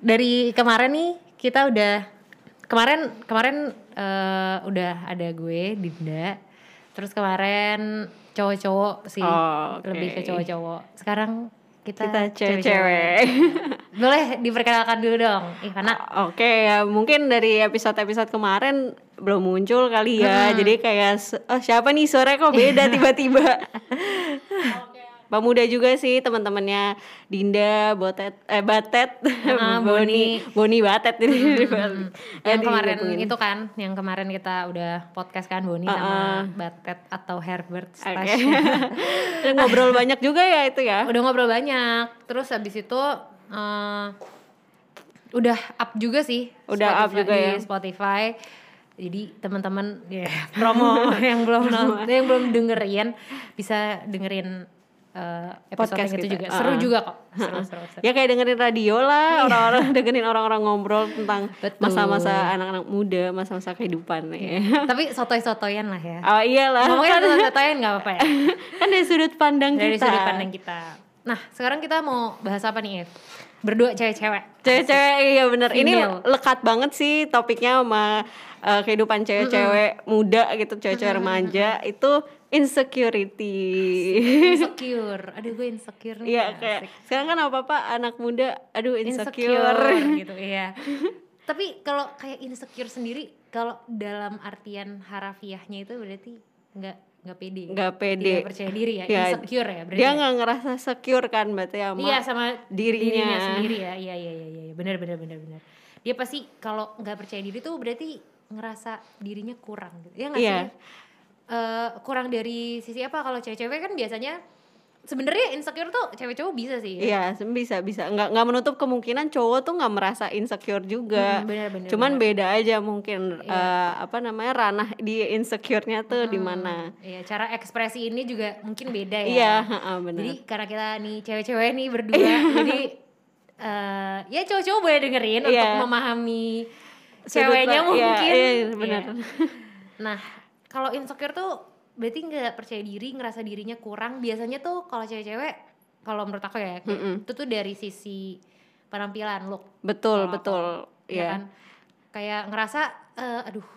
dari kemarin nih kita udah kemarin kemarin eh, udah ada gue Dinda. Terus kemarin cowok-cowok sih, Oh, oke. lebih ke cowok-cowok. Sekarang kita, Kita cewek-cewek. Boleh diperkenalkan dulu dong, Ivana. Oke ya mungkin dari episode-episode kemarin belum muncul kali ya. Jadi kayak oh, siapa nih sore kok beda tiba-tiba. Pemuda juga sih teman-temannya Dinda, Botet, eh Batet, Ah, Boni. Boni Batet ini. Hmm, Ya, yang kemarin digabungin. itu kan, yang kemarin kita udah podcast kan Boni sama Batet atau Herbert. Stash. Dan ngobrol banyak juga ya itu ya. udah ngobrol banyak. Terus habis itu eh, udah up juga sih. Udah up Spotify- juga di ya. Spotify. Jadi teman-teman ya promo yang belum nont- yang belum dengerin bisa dengerin eh, episode Podcast yang itu kita. juga. Seru ah. juga kok. Seru, seru, seru. Ya kayak dengerin radio lah, orang-orang dengerin orang-orang ngobrol tentang masa-masa anak-anak muda, masa-masa kehidupan ya. Tapi sotoy-sotoyan lah ya. Oh iyalah. Ngomongnya sotoy-sotoyan nggak apa-apa ya. kan dari sudut pandang Dari kita. sudut pandang kita. Nah, sekarang kita mau bahas apa nih, Ev? Berdua cewek-cewek. Cewek-cewek iya bener Ini lekat banget sih topiknya sama uh, kehidupan cewek-cewek muda gitu, cewek-cewek remaja itu insecurity. Insecure. Aduh, gue insecure nih. Iya Asik. kayak sekarang kan apa-apa anak muda aduh insecure. insecure gitu iya tapi kalau kayak insecure sendiri kalau dalam artian harafiahnya itu berarti nggak nggak pede Nggak pede. tidak percaya diri ya Iya. insecure ya berarti Dia ya? nggak ngerasa secure kan berarti sama iya sama dirinya. sendiri ya iya iya iya iya benar benar benar benar dia pasti kalau nggak percaya diri tuh berarti ngerasa dirinya kurang gitu ya nggak Iya. sih Eh, kurang dari sisi apa kalau cewek-cewek kan biasanya sebenarnya insecure tuh cewek cowok bisa sih ya. Iya, bisa bisa. Nggak nggak menutup kemungkinan cowok tuh nggak merasa insecure juga. Hmm, benar, benar, Cuman benar. beda aja mungkin eh, apa namanya ranah di insecure-nya tuh di mana. Iya, cara ekspresi ini juga mungkin beda ya. Iya, heeh, benar. Jadi karena kita nih cewek-cewek nih berdua, jadi eh ya cowok-cowok boleh dengerin untuk Iya. memahami ceweknya pa- mungkin. iya, iya, benar. Iya. Nah, kalau insecure tuh berarti nggak percaya diri, ngerasa dirinya kurang. Biasanya tuh kalau cewek-cewek, kalau menurut aku ya, kayak itu tuh dari sisi penampilan look. Betul, Kalau betul. aku, ya Iya. kan? Kayak ngerasa eh, aduh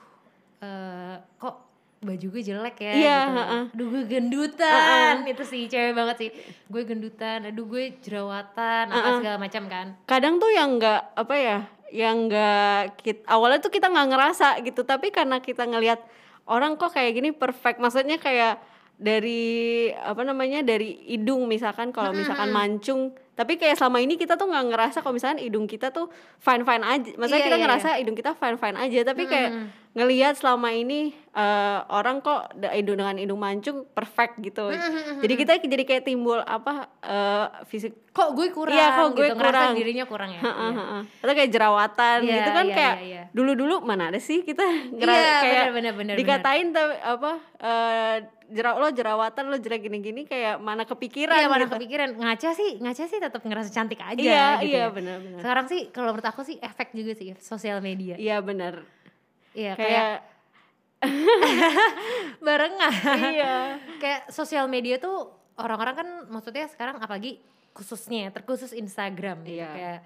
eh, kok baju gue jelek ya Iya, gitu. heeh. Aduh gue gendutan. Itu sih cewek banget sih. Gue gendutan, aduh gue jerawatan, apa segala macam kan. Kadang tuh yang nggak apa ya, yang nggak kit awalnya tuh kita nggak ngerasa gitu, tapi karena kita ngelihat orang kok kayak gini perfect, maksudnya kayak dari apa namanya dari hidung misalkan kalau misalkan mancung. Tapi kayak selama ini kita tuh nggak ngerasa kalau misalkan hidung kita tuh fine fine aja maksudnya Iya, kita iya, ngerasa hidung kita fine fine aja. Tapi kayak ngelihat selama ini eh, orang kok da- hidung dengan hidung mancung perfect gitu jadi kita jadi kayak timbul apa eh, fisik Kok gue kurang Iya, kok gue gitu, ngerasa kurang. dirinya kurang ya. Heeh, Iya. heeh. Atau kayak jerawatan Iya, gitu kan iya, kayak iya, iya. dulu-dulu mana ada sih kita ngera- Iya, kayak benar, benar, benar, dikatain tapi apa eh jeraw lo jerawatan lo jelek gini-gini kayak mana kepikiran Iya mana gitu. kepikiran ngaca sih ngaca sih tetap ngerasa cantik aja Iya, gitu iya, ya. benar-benar. Sekarang sih kalau menurut aku sih efek juga sih sosial media. Iya benar. Iya kayak, Kayak barengan. iya. kayak sosial media tuh orang-orang kan maksudnya sekarang apalagi khususnya ya, terkhusus Instagram gitu. Iya. kayak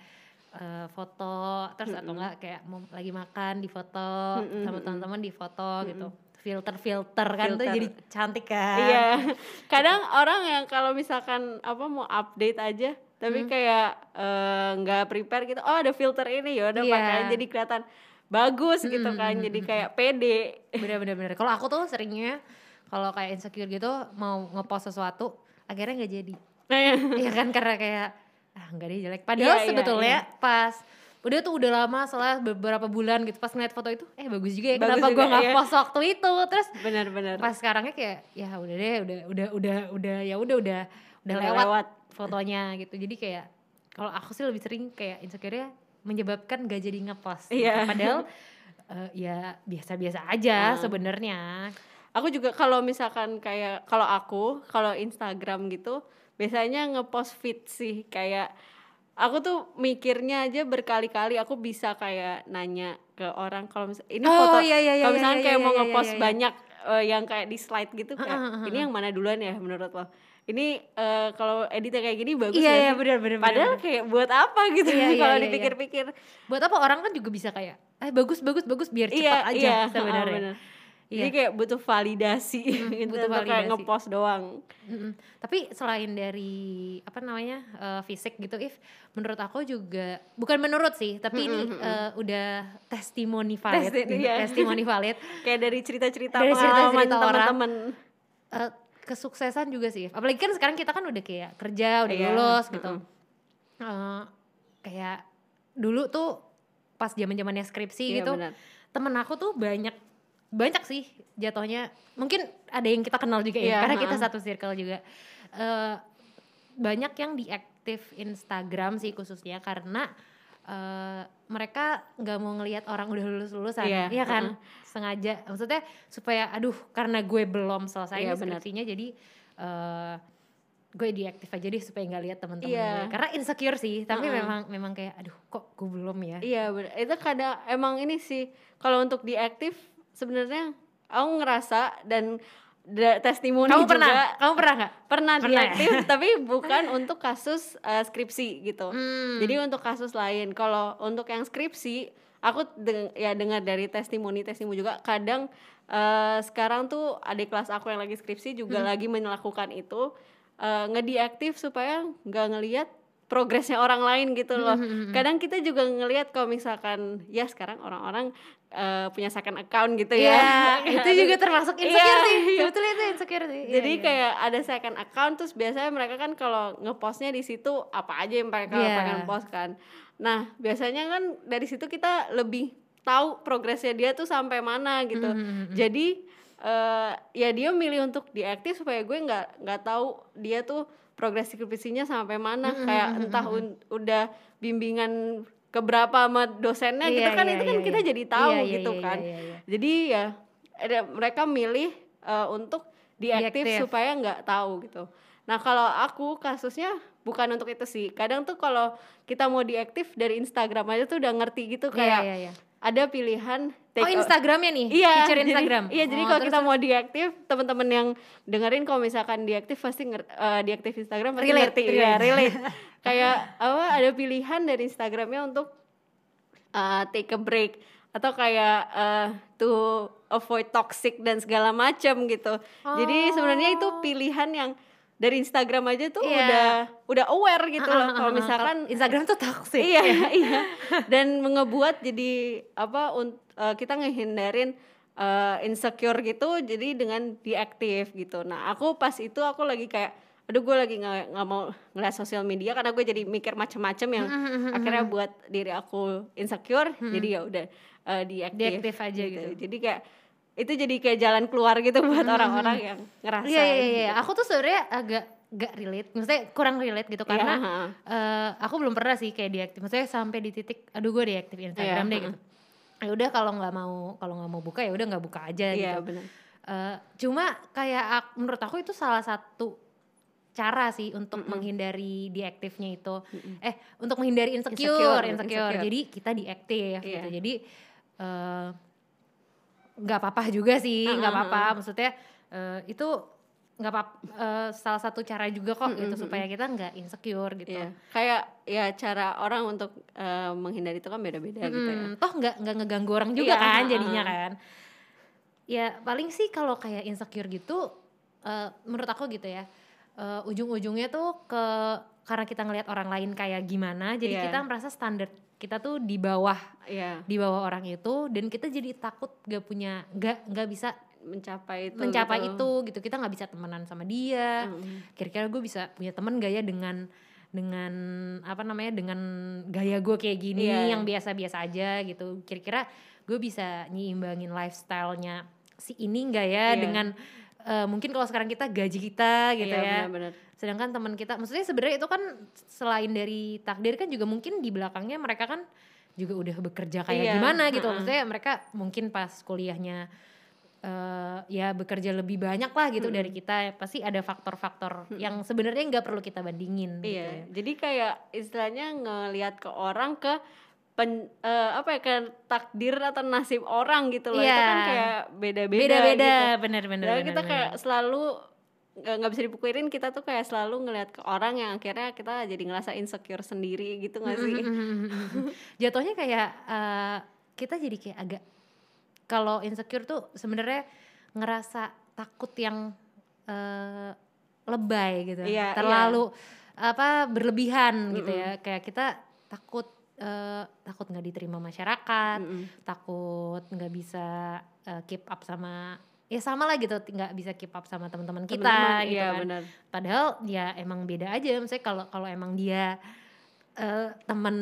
eh, foto terus atau enggak kayak mau lagi makan di foto sama teman-teman di foto gitu filter-filter kan tuh Filter. jadi cantik kan Iya. Kadang orang yang kalau misalkan apa mau update aja tapi Hmm. kayak eh, nggak prepare gitu. Oh, ada filter ini ya udah Iya. pakai jadi kelihatan bagus gitu kan. Jadi kayak pede. bener-bener bener kalau aku tuh seringnya kalau kayak insecure gitu mau ngepost sesuatu akhirnya nggak jadi Iya kan karena kayak ah nggak deh jelek. Padahal Iya, iya, sebetulnya pas udah tuh udah lama setelah beberapa bulan gitu pas ngeliat foto itu eh bagus juga ya Bagus kenapa gua nggak iya. post waktu itu terus Benar-benar. pas sekarangnya kayak ya udah deh udah udah udah udah ya udah udah udah lewat, lewat. fotonya gitu jadi kayak kalau aku sih lebih sering kayak insecure menyebabkan gak jadi ngepost. Iya. padahal eh, ya biasa-biasa aja Ah. sebenarnya Aku juga kalau misalkan kayak kalau aku kalau Instagram gitu biasanya ngepost feed sih kayak aku tuh mikirnya aja berkali-kali aku bisa kayak nanya ke orang kalau mis ini Oh, foto iya, iya, iya, kalau iya, misalkan iya, kayak iya, mau iya, ngepost iya, iya. banyak uh, yang kayak di slide gitu kayak uh, uh, uh, ini yang mana duluan ya menurut lo ini uh, kalau editnya kayak gini bagus iya, ya iya, bener, bener, padahal bener. kayak buat apa gitu iya, iya, kalau iya, dipikir-pikir buat apa orang kan juga bisa kayak eh bagus bagus bagus biar cepat iya, aja iya, sebenarnya bener. Iya. Jadi kayak butuh validasi gitu butuh validasi. kayak ngepost doang. Mm-mm. Tapi selain dari apa namanya uh, fisik gitu, if menurut aku juga bukan menurut sih, tapi mm-hmm. ini uh, udah testimoni valid, Testi, gitu, iya. testimoni valid. kayak dari cerita-cerita dari cerita-cerita teman-teman. Uh, kesuksesan juga sih, apalagi kan sekarang kita kan udah kayak kerja, udah yeah. lulus gitu. Mm-hmm. Uh, kayak dulu tuh pas zaman zamannya skripsi yeah, gitu, bener. temen aku tuh banyak banyak sih jatuhnya mungkin ada yang kita kenal juga ya yeah, karena kita satu circle juga uh, banyak yang diaktif Instagram sih khususnya karena uh, mereka nggak mau ngelihat orang udah lulus lulusan yeah, ya kan? uh sengaja. Maksudnya supaya aduh karena gue belum selesai yeah, skripsinya jadi uh, gue diaktif aja deh supaya nggak lihat teman-teman yeah. gue. Karena insecure sih tapi uh -uh. memang memang kayak aduh kok gue belum ya? Iya yeah, itu kadang emang ini sih kalau untuk diaktif sebenarnya aku ngerasa dan da, testimoni kamu juga pernah kamu pernah nggak pernah, pernah diaktif ya? tapi bukan untuk kasus uh, skripsi gitu hmm. jadi untuk kasus lain kalau untuk yang skripsi aku deng ya dengar dari testimoni testimoni juga kadang uh, sekarang tuh adik kelas aku yang lagi skripsi juga hmm. lagi melakukan itu uh, ngediaktif supaya nggak ngelihat progresnya orang lain gitu loh. Mm-hmm. Kadang kita juga ngelihat kalau misalkan ya sekarang orang-orang uh, punya second account gitu ya. Yeah, itu juga termasuk insecure yeah, sih. Iya. Sebetulnya itu insecure sih. Jadi yeah, kayak yeah. ada second account terus biasanya mereka kan kalau ngepostnya di situ apa aja yang mereka yeah. pengen post kan. Nah, biasanya kan dari situ kita lebih tahu progresnya dia tuh sampai mana gitu. Mm-hmm. Jadi uh, ya dia milih untuk diaktif supaya gue nggak nggak tahu dia tuh progres skripsinya sampai mana mm-hmm. kayak entah un, udah bimbingan keberapa sama dosennya iya, gitu kan iya, itu kan iya, kita iya. jadi tahu iya, iya, gitu iya, kan. iya, iya, iya. jadi ya ada mereka milih uh, untuk diaktif, diaktif. supaya nggak tahu gitu. Nah kalau aku kasusnya bukan untuk itu sih. Kadang tuh kalau kita mau diaktif dari Instagram aja tuh udah ngerti gitu iya, kayak iya, iya, iya ada pilihan take Oh Instagramnya nih, iya, feature Instagram. Jadi, iya, oh, jadi kalau kita mau diaktif, teman-teman yang dengerin kalau misalkan diaktif pasti uh, diaktif Instagram pasti relate, ngerti, relate. ya relate. Kayak apa? Ada pilihan dari Instagramnya untuk uh, take a break atau kayak uh, to avoid toxic dan segala macam gitu. Oh. Jadi sebenarnya itu pilihan yang dari Instagram aja tuh yeah. udah udah aware gitu loh kalau misalkan Instagram tuh toxic. Iya iya. Dan ngebuat jadi apa uh, kita ngehindarin uh, insecure gitu jadi dengan diaktif gitu. Nah aku pas itu aku lagi kayak aduh gue lagi nggak nggak mau ngeliat sosial media karena gue jadi mikir macam-macam yang akhirnya buat diri aku insecure jadi ya udah uh, diaktif, diaktif aja gitu. gitu. Jadi kayak itu jadi kayak jalan keluar gitu buat hmm. orang-orang hmm. yang ngerasa iya iya iya gitu. aku tuh sebenarnya agak gak relate maksudnya kurang relate gitu karena yeah. Iya, uh, aku belum pernah sih kayak diaktif maksudnya sampai di titik aduh gue diaktif Instagram yeah. deh gitu ya udah kalau nggak mau kalau nggak mau buka ya udah nggak buka aja yeah, gitu bener. Uh, cuma kayak menurut aku itu salah satu cara sih untuk mm -hmm. menghindari diaktifnya itu mm -hmm. eh untuk menghindari insecure insecure, insecure. insecure. jadi kita diaktif yeah. gitu jadi uh, nggak apa-apa juga sih nggak uh -huh. apa-apa maksudnya uh, itu nggak apa uh, salah satu cara juga kok mm -hmm. gitu supaya kita nggak insecure gitu yeah. kayak ya cara orang untuk uh, menghindari itu kan beda-beda mm, gitu ya toh nggak nggak ngeganggu orang juga yeah, kan uh, jadinya kan ya paling sih kalau kayak insecure gitu uh, menurut aku gitu ya uh, ujung-ujungnya tuh ke karena kita ngelihat orang lain kayak gimana jadi yeah. kita merasa standar kita tuh di bawah yeah. di bawah orang itu dan kita jadi takut gak punya gak gak bisa mencapai itu mencapai gitu. itu gitu kita nggak bisa temenan sama dia mm. kira-kira gue bisa punya temen gak ya dengan dengan apa namanya dengan gaya gue kayak gini yeah. yang biasa-biasa aja gitu kira-kira gue bisa nyimbangin lifestylenya si ini nggak ya yeah. dengan uh, mungkin kalau sekarang kita gaji kita gitu yeah, ya bener -bener sedangkan teman kita maksudnya sebenarnya itu kan selain dari takdir kan juga mungkin di belakangnya mereka kan juga udah bekerja kayak iya, gimana gitu uh-uh. maksudnya mereka mungkin pas kuliahnya uh, ya bekerja lebih banyak lah gitu hmm. dari kita pasti ada faktor-faktor hmm. yang sebenarnya nggak perlu kita bandingin iya gitu. jadi kayak istilahnya ngelihat ke orang ke pen, uh, apa ya kan takdir atau nasib orang gitu loh Iya. itu kan kayak beda-beda beda-beda gitu. bener-bener bener, kita bener. kayak selalu nggak bisa dipukirin kita tuh kayak selalu ngelihat ke orang yang akhirnya kita jadi ngerasa insecure sendiri gitu nggak sih jatuhnya kayak eh, kita jadi kayak agak kalau insecure tuh sebenarnya ngerasa takut yang eh, lebay gitu Iya, terlalu apa berlebihan gitu Mm-mm. ya kayak kita takut eh, takut nggak diterima masyarakat Mm-mm. takut nggak bisa eh, keep up sama ya sama lah gitu nggak bisa keep up sama teman-teman kita Teman-teman, gitu iya kan benar padahal ya emang beda aja misalnya kalau kalau emang dia eh, temen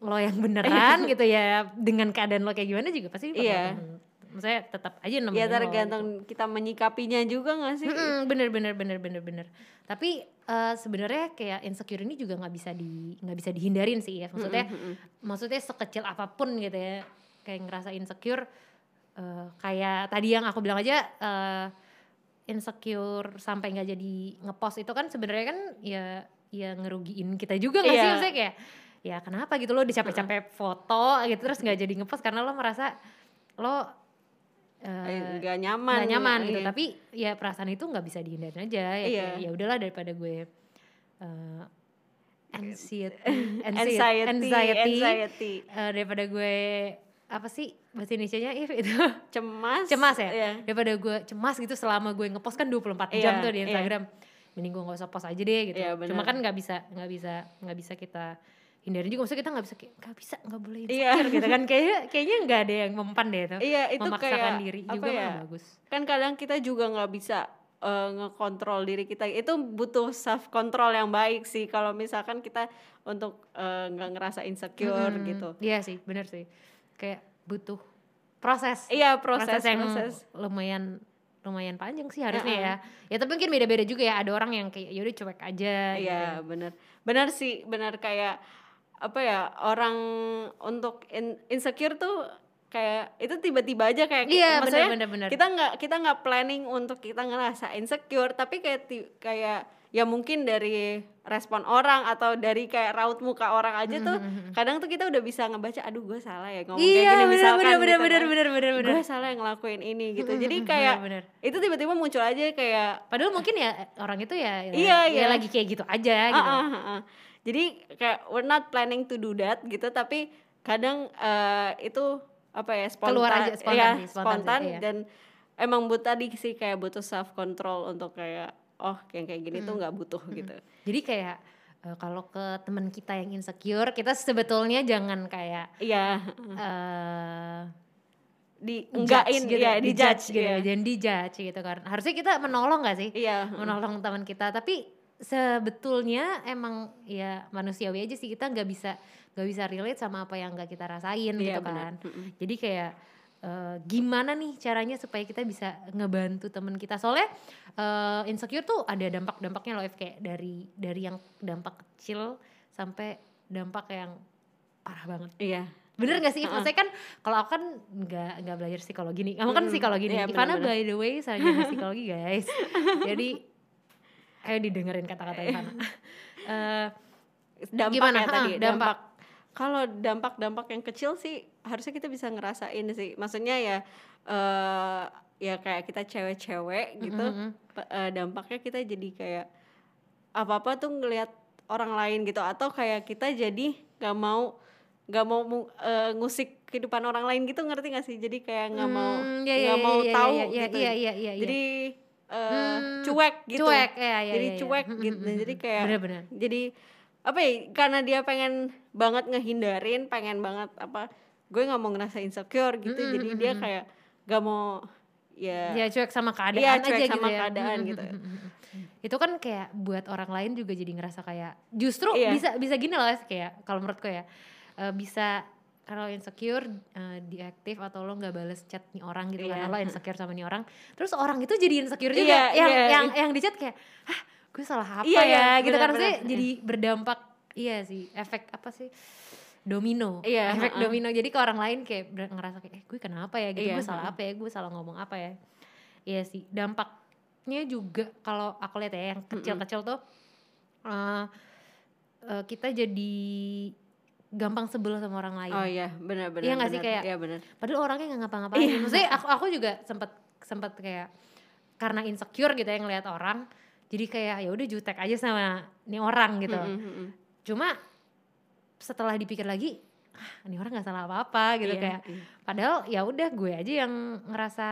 lo yang beneran gitu ya dengan keadaan lo kayak gimana juga pasti Iya. temen- maksudnya tetap aja nemenin ya tergantung kita menyikapinya juga nggak sih gitu. Mm-mm, bener bener bener bener bener tapi eh, sebenarnya kayak insecure ini juga nggak bisa di nggak bisa dihindarin sih ya maksudnya mm-mm. maksudnya sekecil apa pun gitu ya kayak ngerasa insecure eh, kayak tadi yang aku bilang aja eh, insecure sampai nggak jadi ngepost itu kan sebenarnya kan ya ya ngerugiin kita juga nggak sih? Iya. maksudnya kayak ya kenapa gitu lo dicapek-capek foto gitu terus nggak jadi ngepost karena lo merasa lo Eh, eh, nggak nyaman. nggak nyaman gitu. Iya. tapi ya perasaan itu nggak bisa dihindarin aja. Ya Iya. ya udahlah daripada gue eh, anxiety anxiety anxiety, anxiety, eh, daripada gue apa sih bahasa Indonesia-nya? If itu. Cemas. Cemas ya? Iya. daripada gue cemas gitu selama gue ngepost kan 24 Iya, jam tuh di iya. Instagram. Mending gue nggak usah post aja deh gitu. Iya, cuma benar. kan nggak bisa nggak bisa nggak bisa kita hindarin juga. Maksudnya kita nggak bisa kayak nggak bisa nggak boleh Iya. insecure gitu kan. Kayaknya kayaknya nggak ada yang mempan deh itu iya itu memaksakan kayak diri juga ya? bagus. Kan kadang kita juga nggak bisa eh, ngekontrol diri kita. Itu butuh self control yang baik sih. Kalau misalkan kita untuk eh, nggak ngerasa insecure Mm-mm. gitu. Iya sih, bener sih. Kayak butuh proses. iya proses yang proses lumayan lumayan panjang sih harusnya ya. Ya tapi mungkin beda-beda juga ya. Ada orang yang kayak yaudah cuek aja. gitu. iya benar benar sih benar kayak apa ya orang untuk in- insecure tuh kayak itu tiba-tiba aja kayak Iya maksudnya bener-bener. kita nggak kita nggak planning untuk kita ngerasa insecure tapi kayak kayak ya mungkin dari respon orang atau dari kayak raut muka orang aja tuh kadang tuh kita udah bisa ngebaca aduh gue salah ya ngomong kayak Iya gini bener misalkan bener bener gitu bener kan. bener bener bener. gue salah yang ngelakuin ini gitu jadi kayak bener. itu tiba-tiba muncul aja kayak Padahal mungkin ya orang itu ya, ya, Iya, ya iya. lagi kayak gitu aja gitu. Ah, ah, ah. jadi kayak we're not planning to do that gitu tapi kadang eh, itu apa ya spontan Keluar aja, spontan ya, sih, spontan spontan sih, iya. dan emang butuh tadi sih kayak butuh self control untuk kayak oh yang kayak gini tuh nggak butuh gitu. Jadi kayak eh, kalau ke teman kita yang insecure, kita sebetulnya jangan kayak iya. eh di enggakin gitu, ya di judge gitu, iya. jangan di judge gitu kan. Harusnya kita menolong gak sih? iya. Menolong teman kita. Tapi sebetulnya emang ya manusiawi aja sih. Kita nggak bisa nggak bisa relate sama apa yang nggak kita rasain Iya, gitu kan. Mm-mm. jadi kayak eh, gimana nih caranya supaya kita bisa ngebantu teman kita soalnya eh, insecure tuh ada dampak-dampaknya loh Ev. kayak dari dari yang dampak kecil sampai dampak yang parah banget iya Bener gak sih? Maksudnya kan kalau aku kan nggak nggak belajar psikologi nih. Kamu kan psikologi nih. Iya, Ivana by the way sarjana psikologi guys. Jadi ayo didengerin kata-kata Ivana. Eh, dampak Gimana? ya tadi dampak. dampak kalau dampak-dampak yang kecil sih harusnya kita bisa ngerasain sih maksudnya ya eh ya kayak kita cewek-cewek gitu mm-mm. pe- eh, dampaknya kita jadi kayak apa-apa tuh ngelihat orang lain gitu atau kayak kita jadi nggak mau nggak mau eh, ngusik kehidupan orang lain gitu ngerti gak sih jadi kayak nggak mau Hmm, nggak mau iya, tahu gitu jadi eh, Hmm, cuek gitu Cuek, ya, ya, jadi ya, ya. cuek Mm, gitu mm, mm, jadi mm. kayak Bener-bener. jadi apa ya karena dia pengen banget ngehindarin pengen banget apa gue nggak mau ngerasa insecure gitu Mm, jadi mm, dia kayak gak mau ya Ya cuek sama keadaan Iya, aja cuek gitu sama ya. keadaan Mm, mm, gitu. Itu kan kayak buat orang lain juga jadi ngerasa kayak justru Iya. bisa bisa gini loh kayak kalau menurutku ya eh, bisa kalau insecure eh, diaktif atau lo nggak bales chat nih orang gitu Iya. karena lo insecure sama nih orang terus orang itu jadi insecure juga Iya, yang iya. yang yang di chat kayak hah gue salah apa Iya, ya? iya, gitu kan benar. jadi berdampak iya sih efek apa sih? Domino. Iya, efek ha-ha. domino. Jadi ke orang lain kayak ngerasa kayak eh gue kenapa ya? Gitu. Iya, gue salah apa ya? Gue salah ngomong apa ya? Iya sih dampaknya juga kalau aku lihat ya yang kecil-kecil tuh eh, eh, kita jadi gampang sebel sama orang lain. Oh iya. Benar benar Iya nggak sih? kayak iya benar padahal orangnya nggak ngapa-ngapain. Iya. maksudnya aku aku juga sempet sempet kayak karena insecure gitu ya ngelihat orang jadi kayak ya udah jutek aja sama ini orang gitu Mm, mm, mm, mm. cuma setelah dipikir lagi ah, ini orang nggak salah apa-apa gitu Iya, kayak iya. padahal ya udah gue aja yang ngerasa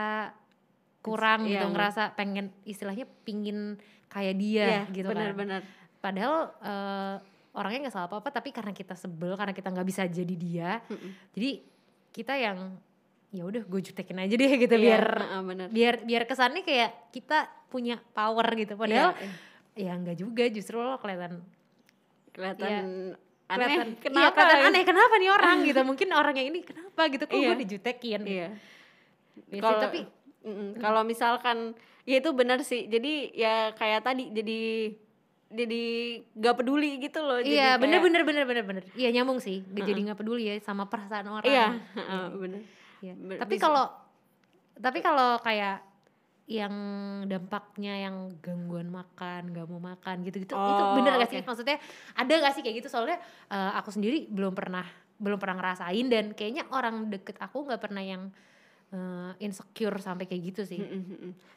kurang Iya, gitu nge- ngerasa pengen istilahnya pingin kayak dia Iya, gitu benar kan benar padahal eh, orangnya nggak salah apa-apa tapi karena kita sebel karena kita nggak bisa jadi dia Mm-mm. jadi kita yang ya udah gue jutekin aja deh gitu Iya, biar heeh, benar biar biar kesannya kayak kita punya power gitu padahal Iya, iya. ya nggak juga justru lo kelihatan kelihatan Iya. aneh kelihatan iya, kenapa kelihatan ya? aneh kenapa nih orang gitu mungkin orang yang ini kenapa gitu kok Iya. gue dijutekin iya Gitu sih, Kalau- tapi Mm-mm. Kalau misalkan ya itu benar sih. Jadi ya kayak tadi jadi jadi gak peduli gitu loh. Jadi iya kayak- bener bener bener bener bener iya nyambung sih Gak jadi nggak peduli ya sama perasaan orang Iya, heeh, bener. Iya. Ber- Tapi kalau tapi kalau kayak yang dampaknya yang gangguan makan, gak mau makan gitu-gitu, itu Oh, bener gak sih? oke. Maksudnya ada gak sih kayak gitu? Soalnya eh, aku sendiri belum pernah belum pernah ngerasain dan kayaknya orang deket aku nggak pernah yang eh, insecure sampai kayak gitu sih.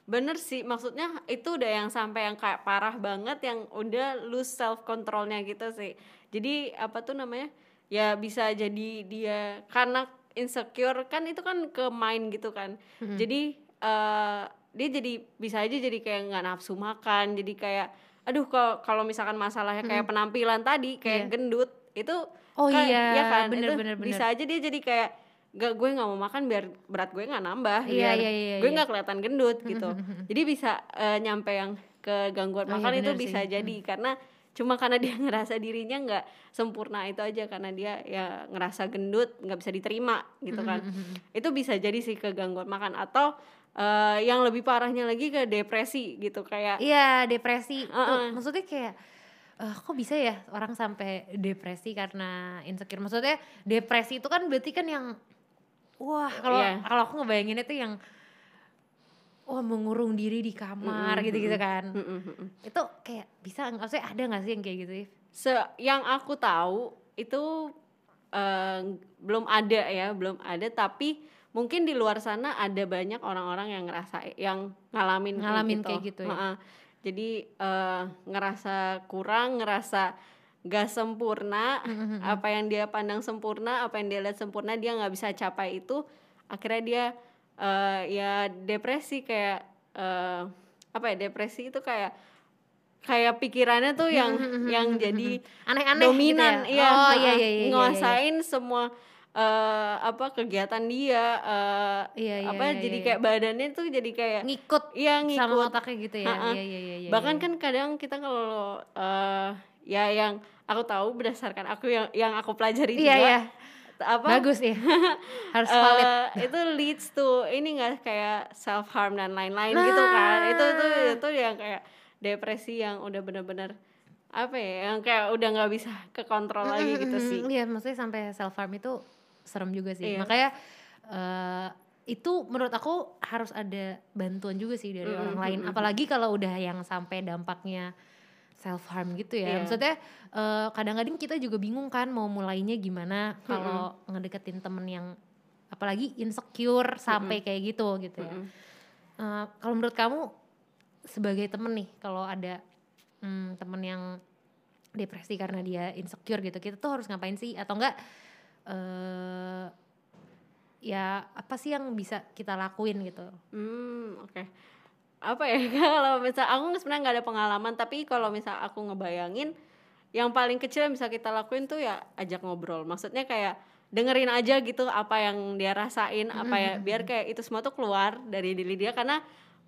Bener sih, maksudnya itu udah yang sampai yang kayak parah banget yang udah lose self controlnya gitu sih. Jadi apa tuh namanya? Ya bisa jadi dia karena insecure kan itu kan ke main gitu kan. Mm-mm. Jadi eh, dia jadi bisa aja jadi kayak nggak nafsu makan, jadi kayak aduh kalau kalau misalkan masalahnya kayak penampilan tadi kayak Iya. gendut itu Oh kan- iya, ya kan bener, itu bener, bener. bisa aja dia jadi kayak gak gue nggak mau makan biar berat gue nggak nambah Iya, biar iya, iya, gue iya. nggak kelihatan gendut gitu jadi bisa eh, nyampe yang ke gangguan Oh iya, makan itu bener bisa sih. jadi karena cuma karena dia ngerasa dirinya nggak sempurna itu aja karena dia ya ngerasa gendut nggak bisa diterima gitu kan. itu bisa jadi sih ke gangguan makan. Atau eh, yang lebih parahnya lagi ke depresi gitu. Kayak Iya depresi. Tuh Uh-uh. maksudnya kayak eh, kok bisa ya orang sampai depresi karena insecure? Maksudnya depresi itu kan berarti kan yang wah kalau Iya. kalau aku ngebayanginnya tuh yang wah mengurung diri di kamar Mm-mm, gitu-gitu kan mm-mm. itu kayak bisa maksudnya ada nggak sih yang kayak gitu? Se yang aku tahu itu eh, belum ada ya, belum ada tapi mungkin di luar sana ada banyak orang-orang yang ngerasa yang ngalamin Ngalamin kayak gitu ya. Heeh. Jadi eh, ngerasa kurang, ngerasa gak sempurna, apa yang dia pandang sempurna, apa yang dia lihat sempurna dia nggak bisa capai itu, akhirnya dia eh, ya depresi kayak eh, apa ya depresi itu kayak kayak pikirannya tuh yang yang jadi aneh-aneh dominan gitu iya, ya oh heeh, iya iya iya, iya, iya. nguasain semua eh, apa kegiatan dia eh, Iya, iya, apa iya, jadi iya. kayak badannya tuh jadi kayak ngikut iya sama ngikut otaknya gitu ya iya iya iya iya bahkan iya. kan kadang kita kalau eh, ya yang aku tahu berdasarkan aku yang yang aku pelajari iya juga iya apa bagus ya harus eh, valid itu leads to ini enggak kayak self harm dan lain-lain Nah. gitu kan itu itu itu yang kayak depresi yang udah bener-bener apa ya yang kayak udah nggak bisa kekontrol lagi gitu Mm-mm, sih Iya, maksudnya sampai self harm itu serem juga sih. Iya. Makanya eh, itu menurut aku harus ada bantuan juga sih dari Mm-mm, orang lain. Apalagi kalau udah yang sampai dampaknya self harm gitu ya. Iya. Maksudnya eh, kadang-kadang kita juga bingung kan mau mulainya gimana kalau ngedeketin temen yang apalagi insecure sampai kayak gitu gitu ya. Mm-mm. Eh, kalau menurut kamu sebagai temen nih kalau ada hmm, temen yang depresi karena dia insecure gitu kita tuh harus ngapain sih atau enggak eh ya apa sih yang bisa kita lakuin gitu Hmm, oke. Apa ya kalau misal aku sebenarnya nggak ada pengalaman, tapi kalau misal aku ngebayangin yang paling kecil yang bisa kita lakuin tuh ya ajak ngobrol. Maksudnya kayak dengerin aja gitu apa yang dia rasain, apa ya biar kayak itu semua tuh keluar dari diri dia karena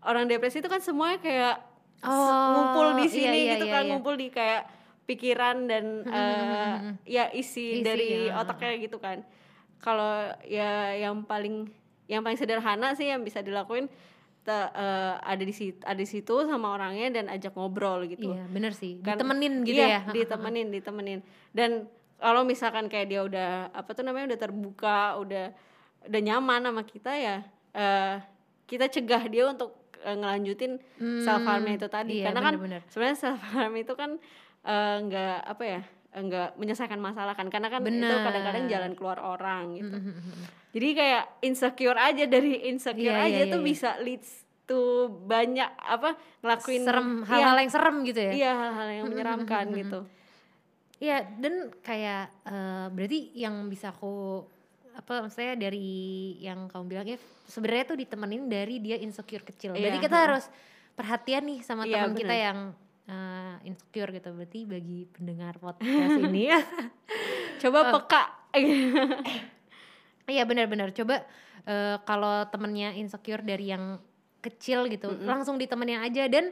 orang depresi itu kan semuanya kayak Oh, ngumpul di iya, sini iya, gitu iya, kan, iya. ngumpul di kayak pikiran dan eh, ya isi, Isi, dari ya. otaknya gitu kan. Kalau ya yang paling yang paling sederhana sih yang bisa dilakuin te- eh, ada di situ ada di situ sama orangnya dan ajak ngobrol gitu. iya bener sih Kan- ditemenin gitu iya, ya ditemenin, ditemenin. Dan kalau misalkan kayak dia udah apa tuh namanya udah terbuka, udah udah nyaman sama kita ya eh kita cegah dia untuk eh, ngelanjutin self harmnya itu tadi. iya, Karena kan bener-bener. sebenarnya self harm itu kan eh, nggak apa ya? Enggak menyelesaikan masalah kan karena kan itu Bener. kadang-kadang jalan keluar orang gitu Mm, mm, mm, mm. jadi kayak insecure aja dari insecure Iya, aja iya, tuh iya. bisa leads to banyak apa ngelakuin serem Iya, hal-hal yang serem gitu ya iya hal-hal yang menyeramkan gitu Iya dan kayak eh, berarti yang bisa aku apa maksudnya dari yang kamu bilang ya sebenarnya tuh ditemenin dari dia insecure kecil. Berarti Iya, kita harus perhatian nih sama Iya, teman kita yang eh, insecure gitu. Berarti bagi pendengar podcast ini coba Oh. peka. Iya benar-benar. Coba eh, kalau temennya insecure dari yang kecil gitu langsung ditemenin aja. Dan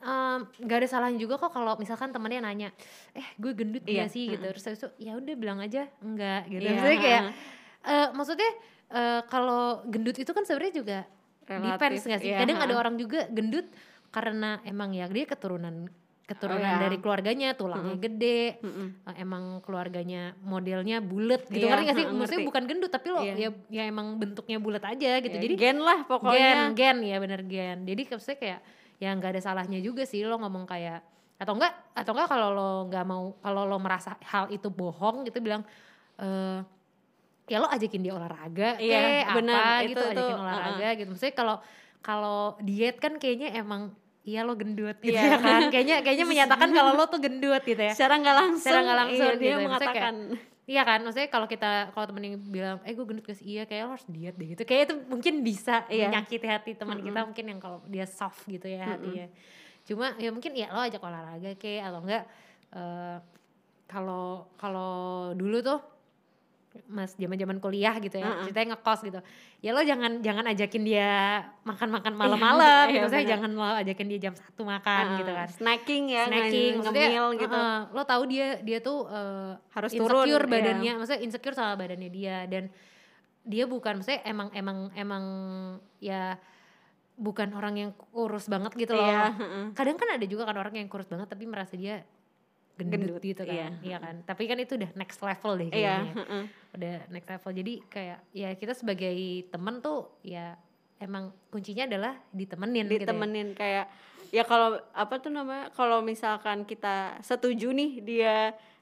em, nggak ada salahnya juga kok kalau misalkan temennya nanya eh gue gendut Iya, gak sih? gitu. Terus itu ya udah bilang aja enggak gitu. Iya, maksudnya kayak eh, maksudnya eh, kalau gendut itu kan sebenarnya juga Relatif, depends nggak sih? iya, kadang ada orang juga gendut karena emang ya dia keturunan keturunan Oh, iya. dari keluarganya tulangnya gede Mm-mm. uh, emang keluarganya modelnya bulat gitu Iya, kan nggak sih heeh, maksudnya ngerti. bukan gendut tapi lo Iya. ya ya emang bentuknya bulat aja gitu Ya, jadi gen lah gen pokoknya gen ya bener gen jadi maksudnya kayak ya nggak ada salahnya juga sih lo ngomong kayak atau enggak atau enggak kalau lo nggak mau kalau lo merasa hal itu bohong gitu bilang eh ya lo ajakin dia olahraga Iya, kayak bener. apa Itu- gitu itu, ajakin olahraga gitu maksudnya kalau kalau diet kan kayaknya emang iya lo gendut gitu Iya. ya kan kayaknya kayaknya menyatakan kalau lo tuh gendut gitu ya secara nggak langsung, Secara nggak langsung iya, dia gitu ya, maksudnya mengatakan Iya kan, maksudnya kalau kita kalau temen yang bilang, eh gue gendut guys, iya kayak lo harus diet deh gitu. Kayak itu mungkin bisa Iya. menyakiti hati teman kita mungkin yang kalau dia soft gitu ya hatinya. Cuma ya mungkin ya lo ajak olahraga kayak atau enggak eh, kalau kalau dulu tuh mas zaman-zaman kuliah gitu ya, Mm-mm. ceritanya ngekos gitu. Ya lo jangan jangan ajakin dia makan-makan malam-malam, Iya, gitu. Maksudnya benar. jangan lo ajakin dia jam satu makan Heeh, gitu kan snacking ya snacking ngemil gitu uh-uh, lo tahu dia dia tuh uh, Harus turun, insecure iya. badannya maksudnya insecure sama badannya dia dan dia bukan maksudnya emang emang emang ya bukan orang yang kurus banget gitu loh Iya, heeh. kadang kan ada juga kan orang yang kurus banget tapi merasa dia gendut, Gendut, gitu kan iya. iya kan tapi kan itu udah next level deh iya kayaknya heeh. udah next level jadi kayak ya kita sebagai temen tuh ya emang kuncinya adalah ditemenin gitu ya. ditemenin kayak ya kalau apa tuh namanya kalau misalkan kita setuju nih dia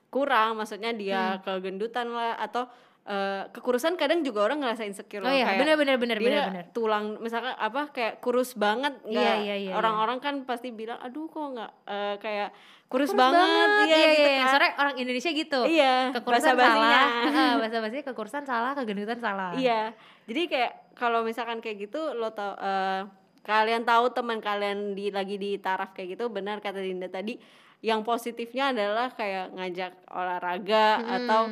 kurang maksudnya Hmm. dia kegendutan lah atau eh, kekurusan kadang juga orang ngerasa insecure oh loh, iya kayak benar dia benar benar tulang misalkan apa kayak kurus banget Iya, nggak iya, iya, orang-orang kan pasti bilang aduh kok nggak eh, kayak kurus, Kurus banget, iya, iya, iya, gitu iya. kan. Soalnya orang Indonesia gitu. iya Kekurusan salah, heeh, basa-basi kekurusan salah, kegendutan salah. Iya, jadi kayak kalau misalkan kayak gitu lo tau eh, kalian tahu teman kalian di lagi di taraf kayak gitu benar kata Dinda tadi yang positifnya adalah kayak ngajak olahraga Hmm. atau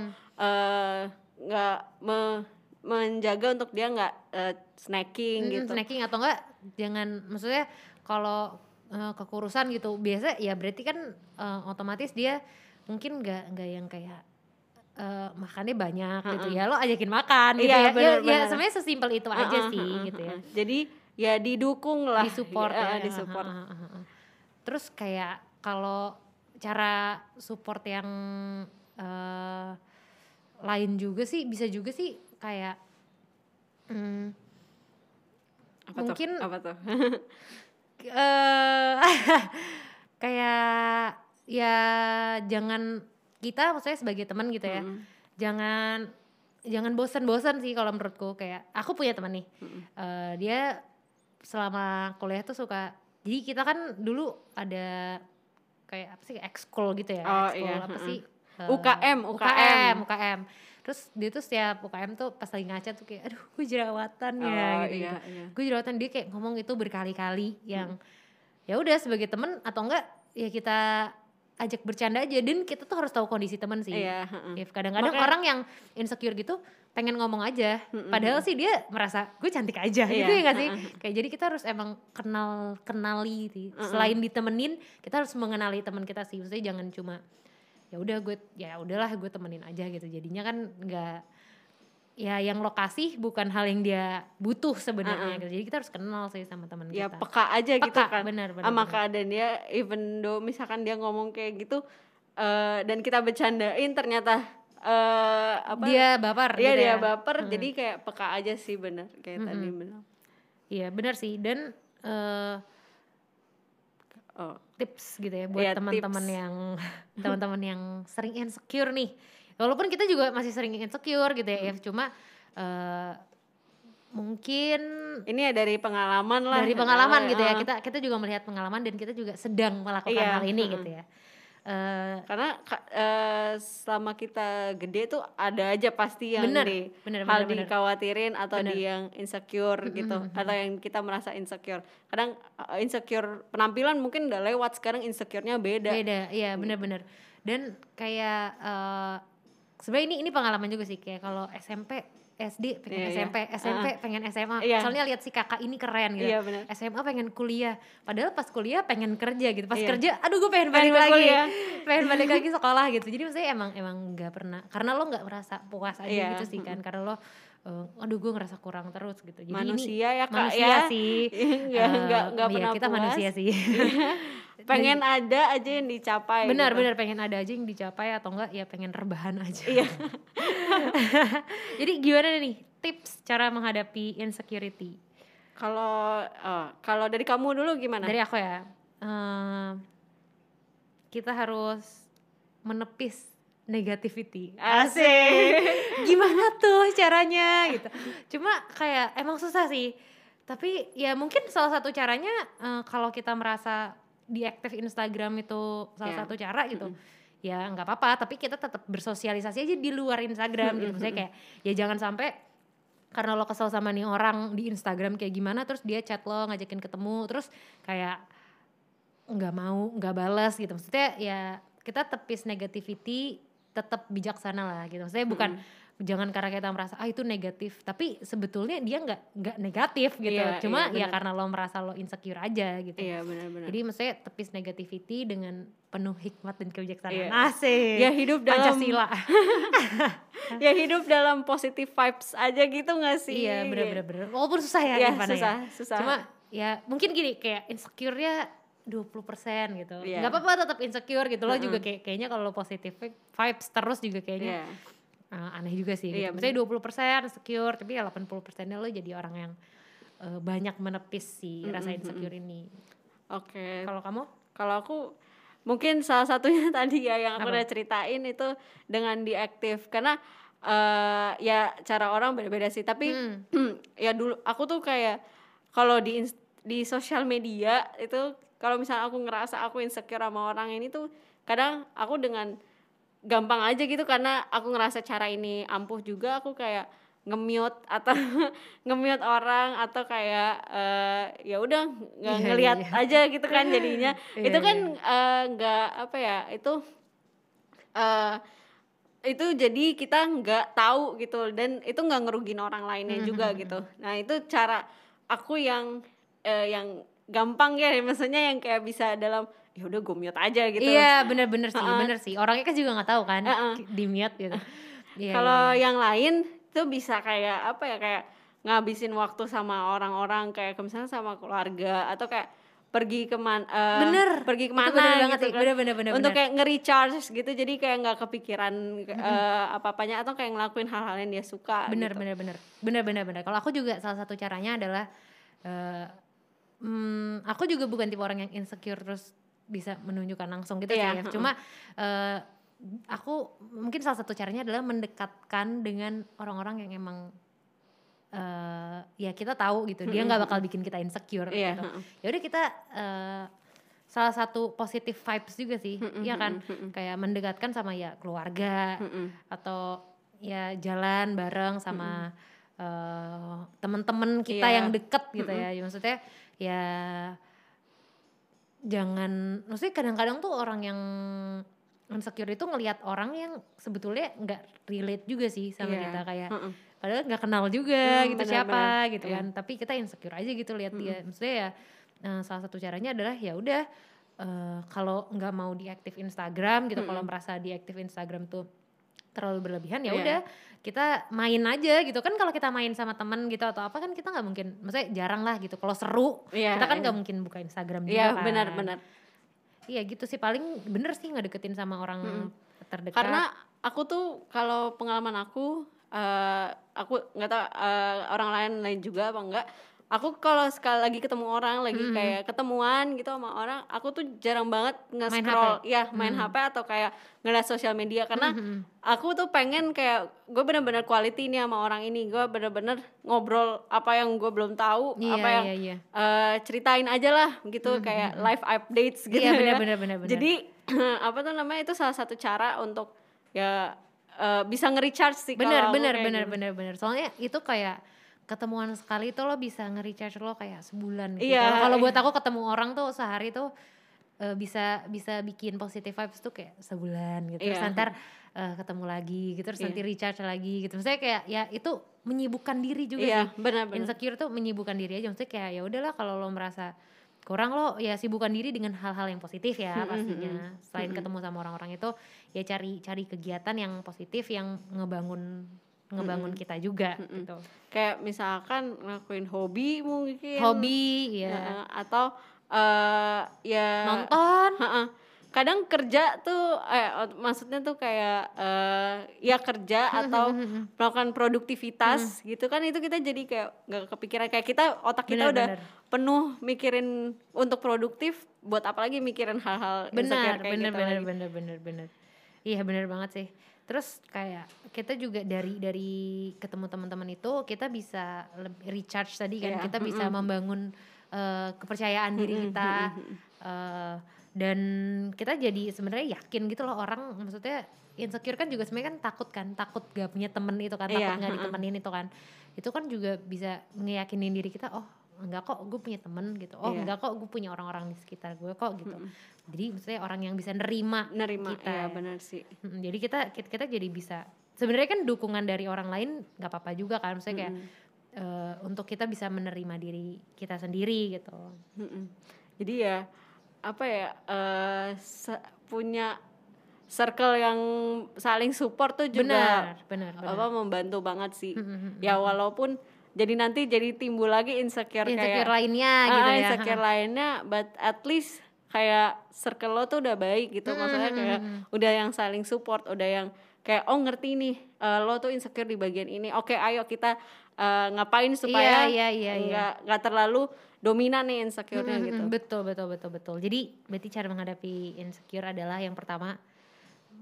eh, nggak me- menjaga untuk dia nggak eh, snacking Mm, gitu. Snacking atau enggak jangan maksudnya kalau eh, kekurusan gitu biasa ya berarti kan eh, otomatis dia mungkin nggak nggak yang kayak eh, makannya banyak gitu ya lo ajakin makan gitu Iya, ya bener, ya, ya bener. sebenarnya sesimpel itu aja Heeh, sih heeh, gitu ya. Jadi ya didukung lah, disupport Eh, ya disupport. heeh, heeh, heeh. terus kayak kalau cara support yang eh, lain juga sih bisa juga sih kayak hmm, Apa Mungkin tuh? apa tuh? eh kayak ya jangan kita maksudnya sebagai teman gitu ya Mm-mm. jangan jangan bosan-bosan sih kalau menurutku kayak aku punya teman nih Eh, dia selama kuliah tuh suka jadi kita kan dulu ada kayak apa sih ekskul gitu ya Oh, ekskul iya, apa sih Eh, UKM, UKM UKM. UKM terus dia tuh setiap UKM tuh pas lagi ngaca tuh kayak aduh gue jerawatan ya Oh, gitu, iya, iya. gue jerawatan dia kayak ngomong itu berkali-kali yang ya udah sebagai temen atau enggak ya kita ajak bercanda aja. Dan kita tuh harus tahu kondisi temen sih. Iya, heeh. Ya, kadang-kadang Makanya- orang yang insecure gitu pengen ngomong aja. Padahal sih dia merasa gue cantik aja gitu Iya, ya gak sih? kayak jadi kita harus emang kenal kenali sih selain ditemenin kita harus mengenali teman kita sih. Maksudnya jangan cuma ya udah gue ya udahlah gue temenin aja gitu. Jadinya kan nggak ya yang lokasi bukan hal yang dia butuh sebenarnya gitu. jadi kita harus kenal sih sama teman ya kita. peka aja gitu Peka, kan. benar, benar, sama benar. keadaan dia even though misalkan dia ngomong kayak gitu eh, dan kita bercandain ternyata eh apa? Dia baper Iya gitu dia ya. baper jadi kayak peka aja sih bener kayak tadi bilang Iya benar sih. Dan eh oh. tips gitu ya buat yeah, teman-teman yang teman-teman yang sering insecure nih walaupun kita juga masih sering insecure gitu ya hmm. cuma uh, mungkin ini ya dari pengalaman lah dari pengalaman gitu ya kita kita juga melihat pengalaman dan kita juga sedang melakukan yeah. hal ini hmm. gitu ya Uh, karena uh, selama kita gede tuh ada aja pasti yang bener, di bener, hal bener, dikhawatirin atau bener. di yang insecure mm -hmm. gitu atau yang kita merasa insecure. Kadang uh, insecure penampilan mungkin udah lewat sekarang insecure-nya beda. Beda iya bener-bener dan kayak uh, sebenarnya ini ini pengalaman juga sih kayak kalau SMP SD pengen yeah, SMP, yeah. SMP uh, pengen SMA. Yeah. Soalnya lihat si kakak ini keren gitu. Yeah, bener. SMA pengen kuliah. Padahal pas kuliah pengen kerja gitu. Pas yeah. kerja, aduh gue pengen balik pengen lagi. Kuliah. pengen balik lagi sekolah gitu. Jadi maksudnya emang emang nggak pernah. Karena lo nggak merasa puas aja yeah. gitu sih kan. Karena lo uh, aduh gue ngerasa kurang terus gitu. Jadi manusia ini, ya kak manusia ya. sih. Enggak, uh, enggak, enggak iya, pernah kita puas. manusia sih. pengen Dan, ada aja yang dicapai benar gitu. benar pengen ada aja yang dicapai atau enggak ya pengen rebahan aja. Iya. Jadi gimana nih tips cara menghadapi insecurity? Kalau uh, kalau dari kamu dulu gimana? Dari aku ya uh, kita harus menepis negativity. Asik. Gimana tuh caranya gitu. Cuma kayak emang susah sih tapi ya mungkin salah satu caranya uh, kalau kita merasa diaktif Instagram itu salah yeah. satu cara gitu. Mm -hmm. ya nggak apa-apa tapi kita tetap bersosialisasi aja di luar Instagram gitu. Misalnya kayak ya jangan sampai karena lo kesel sama nih orang di Instagram kayak gimana terus dia chat lo ngajakin ketemu terus kayak nggak mau nggak balas gitu. Maksudnya ya kita tepis negativity tetap bijaksana lah gitu. Maksudnya bukan mm -hmm jangan karena kita merasa ah itu negatif tapi sebetulnya dia nggak nggak negatif gitu iya, cuma iya, ya karena lo merasa lo insecure aja gitu iya, bener, bener. jadi maksudnya tepis negativity dengan penuh hikmat dan kebijaksanaan iya. asik ya hidup dalam Pancasila ya hidup dalam positive vibes aja gitu gak sih iya bener bener walaupun susah ya, ya susah ya. susah cuma ya mungkin gini kayak insecure nya 20% gitu. Yeah. Gak apa-apa tetap insecure gitu. Lo uh -huh. juga kayak kayaknya kalau lo positif vibes terus juga kayaknya yeah uh, aneh juga sih. Iya, gitu. Misalnya 20% secure, tapi ya 80 persennya lo jadi orang yang uh, banyak menepis si mm -hmm. rasa insecure ini. Oke. Okay. Kalau kamu? Kalau aku mungkin salah satunya tadi ya yang aku Apa? udah ceritain itu dengan diaktif karena uh, ya cara orang beda-beda sih. Tapi hmm. ya dulu aku tuh kayak kalau di di sosial media itu kalau misalnya aku ngerasa aku insecure sama orang ini tuh kadang aku dengan gampang aja gitu karena aku ngerasa cara ini ampuh juga aku kayak ngemute atau ngemute orang atau kayak uh, ya udah nggak yeah, ngelihat yeah. aja gitu kan jadinya yeah, itu kan eh, nggak uh, apa ya itu uh, itu jadi kita nggak tahu gitu dan itu nggak ngerugin orang lainnya mm-hmm. juga gitu nah itu cara aku yang uh, yang gampang ya maksudnya yang kayak bisa dalam ya udah gue mute aja gitu iya bener-bener sih uh -uh. bener sih orangnya kan juga nggak tahu kan uh -uh. di mute gitu yeah, kalau yeah. yang lain tuh bisa kayak apa ya kayak ngabisin waktu sama orang-orang kayak misalnya sama keluarga atau kayak pergi ke mana uh, bener pergi ke mana bener gitu banget sih. kan bener, bener, bener, untuk kayak nge-recharge gitu jadi kayak nggak kepikiran uh, apa-apanya atau kayak ngelakuin hal-hal yang dia suka bener gitu. bener bener bener bener bener kalau aku juga salah satu caranya adalah uh, hmm, aku juga bukan tipe orang yang insecure terus bisa menunjukkan langsung gitu yeah. ya. Cuma uh, aku mungkin salah satu caranya adalah mendekatkan dengan orang-orang yang emang uh, ya kita tahu gitu dia nggak bakal bikin kita insecure yeah. gitu. Ya udah kita uh, salah satu positif vibes juga sih, ya kan kayak mendekatkan sama ya keluarga atau ya jalan bareng sama uh, teman-teman kita yeah. yang deket gitu ya. Maksudnya ya jangan maksudnya kadang-kadang tuh orang yang insecure itu ngelihat orang yang sebetulnya nggak relate juga sih sama yeah. kita kayak uh -uh. padahal nggak kenal juga hmm, gitu bener, siapa bener. gitu yeah. kan tapi kita insecure aja gitu lihat hmm. dia maksudnya ya uh, salah satu caranya adalah ya udah uh, kalau nggak mau diaktif Instagram gitu hmm. kalau merasa diaktif Instagram tuh terlalu berlebihan ya iya. udah yeah. kita main aja gitu kan kalau kita main sama temen gitu atau apa kan kita nggak mungkin maksudnya jarang lah gitu kalau seru yeah, kita kan nggak yeah. mungkin buka Instagram juga yeah, kan benar-benar iya gitu sih paling bener sih nggak deketin sama orang hmm. terdekat karena aku tuh kalau pengalaman aku uh, aku nggak tahu uh, orang lain lain juga apa enggak aku kalau sekali lagi ketemu orang lagi mm -hmm. kayak ketemuan gitu sama orang aku tuh jarang banget nge-scroll ya main mm -hmm. HP atau kayak ngeliat sosial media karena mm -hmm. aku tuh pengen kayak gue bener-bener quality nih sama orang ini gue bener-bener ngobrol apa yang gue belum tahu yeah, apa yang yeah, yeah. Uh, ceritain aja lah gitu mm -hmm. kayak live updates gitu yeah, bener, ya bener, bener, bener. jadi apa tuh namanya itu salah satu cara untuk ya uh, bisa nge-recharge sih bener bener bener gitu. bener bener soalnya itu kayak ketemuan sekali tuh lo bisa nge-recharge lo kayak sebulan gitu. Yeah. Kalau buat aku ketemu orang tuh sehari tuh uh, bisa bisa bikin positive vibes tuh kayak sebulan gitu. Yeah. Terus iya. ntar uh, ketemu lagi gitu terus yeah. nanti recharge lagi gitu. Maksudnya kayak ya itu menyibukkan diri juga yeah, sih. benar benar. Insecure tuh menyibukkan diri aja. Maksudnya kayak ya udahlah kalau lo merasa kurang lo ya sibukkan diri dengan hal-hal yang positif ya pastinya. Selain ketemu sama orang-orang itu ya cari cari kegiatan yang positif yang ngebangun ngebangun mm -hmm. kita juga mm -hmm. gitu. Kayak misalkan ngelakuin hobi mungkin. Hobi ya. Uh, atau uh, ya nonton. Uh -uh. Kadang kerja tuh eh maksudnya tuh kayak uh, ya kerja atau melakukan produktivitas gitu kan itu kita jadi kayak nggak kepikiran kayak kita otak kita bener, udah bener. penuh mikirin untuk produktif buat apalagi mikirin hal-hal benar bener gitu bener bener bener bener iya bener banget sih terus kayak kita juga dari dari ketemu teman-teman itu kita bisa lebih recharge tadi kan yeah. kita bisa mm -hmm. membangun uh, kepercayaan diri kita uh, dan kita jadi sebenarnya yakin gitu loh orang maksudnya insecure kan juga sebenarnya kan takut kan takut gak punya temen itu kan takut yeah. nggak ditemenin itu kan itu kan juga bisa ngeyakinin diri kita oh enggak kok gue punya temen gitu oh yeah. enggak kok gue punya orang-orang di sekitar gue kok gitu mm -hmm. jadi maksudnya orang yang bisa nerima nerima kita ya benar sih mm -hmm. jadi kita, kita kita jadi bisa sebenarnya kan dukungan dari orang lain nggak apa-apa juga kan maksudnya kayak mm -hmm. uh, untuk kita bisa menerima diri kita sendiri gitu mm -hmm. jadi ya apa ya uh, punya circle yang saling support tuh juga benar, benar, benar. apa membantu banget sih mm -hmm. ya walaupun jadi nanti jadi timbul lagi insecure, insecure kayak lainnya uh, gitu ya. insecure lainnya but at least kayak circle lo tuh udah baik gitu. Hmm, maksudnya kayak udah yang saling support udah yang kayak oh ngerti nih uh, lo tuh insecure di bagian ini. Oke okay, ayo kita uh, ngapain supaya iya, iya, iya, nggak iya. nggak terlalu dominan nih insecure-nya hmm, gitu. betul betul betul betul. Jadi berarti cara menghadapi insecure adalah yang pertama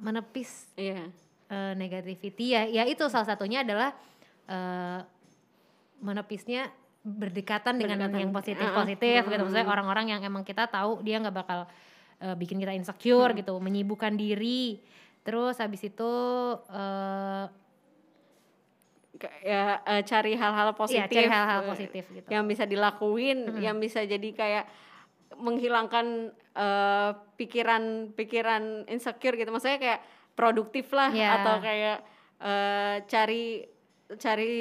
menepis yeah. Iya. uh, negativity. Ya ya itu salah satunya adalah uh, menepisnya berdekatan dengan berdekatan. yang positif positif uh, gitu maksudnya orang-orang yang emang kita tahu dia nggak bakal uh, bikin kita insecure hmm. gitu menyibukkan diri terus habis itu uh, ya uh, cari hal-hal positif ya, cari hal-hal positif gitu yang bisa dilakuin hmm. yang bisa jadi kayak menghilangkan pikiran-pikiran uh, insecure gitu maksudnya kayak produktif lah yeah. atau kayak uh, cari cari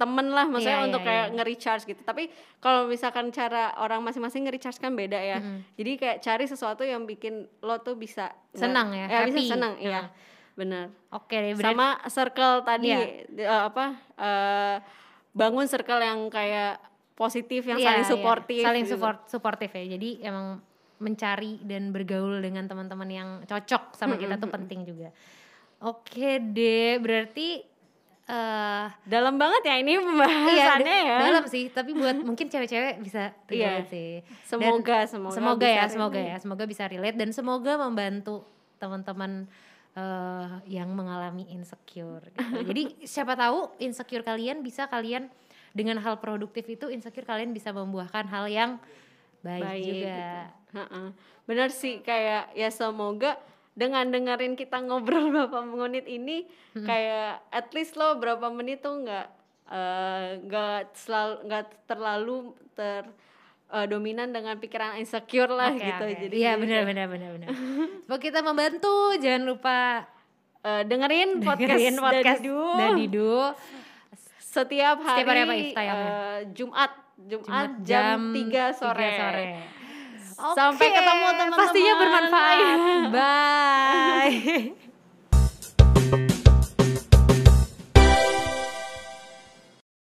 temen lah maksudnya yeah, untuk yeah, kayak yeah. nge-recharge gitu tapi kalau misalkan cara orang masing-masing nge-recharge kan beda ya mm. jadi kayak cari sesuatu yang bikin lo tuh bisa senang ya, ya happy. bisa senang iya uh. benar oke okay, sama circle tadi yeah. uh, apa uh, bangun circle yang kayak positif yang yeah, saling suportif yeah. saling gitu. support suportif ya jadi emang mencari dan bergaul dengan teman-teman yang cocok sama kita tuh penting juga oke deh berarti uh, dalam banget ya ini pembahasannya iya, ya dalam sih tapi buat mungkin cewek-cewek bisa relate iya. sih semoga dan semoga semoga ya semoga ya semoga bisa relate dan semoga membantu teman-teman uh, yang mengalami insecure gitu. jadi siapa tahu insecure kalian bisa kalian dengan hal produktif itu insecure kalian bisa membuahkan hal yang baik, baik juga gitu. benar sih kayak ya semoga dengan dengerin kita ngobrol berapa menit ini hmm. kayak at least lo berapa menit tuh nggak eh, nggak uh, selalu nggak terlalu ter uh, dominan dengan pikiran insecure lah okay, gitu okay. jadi iya benar benar benar benar semoga kita membantu jangan lupa uh, dengerin podcast, dengerin podcast Dadidu. Dadidu setiap hari, setiap hari apa, uh, Jumat Jumat, Jumat jam, jam 3 sore, 3 sore. Okay. Sampai ketemu teman-teman. Pastinya bermanfaat. Bye.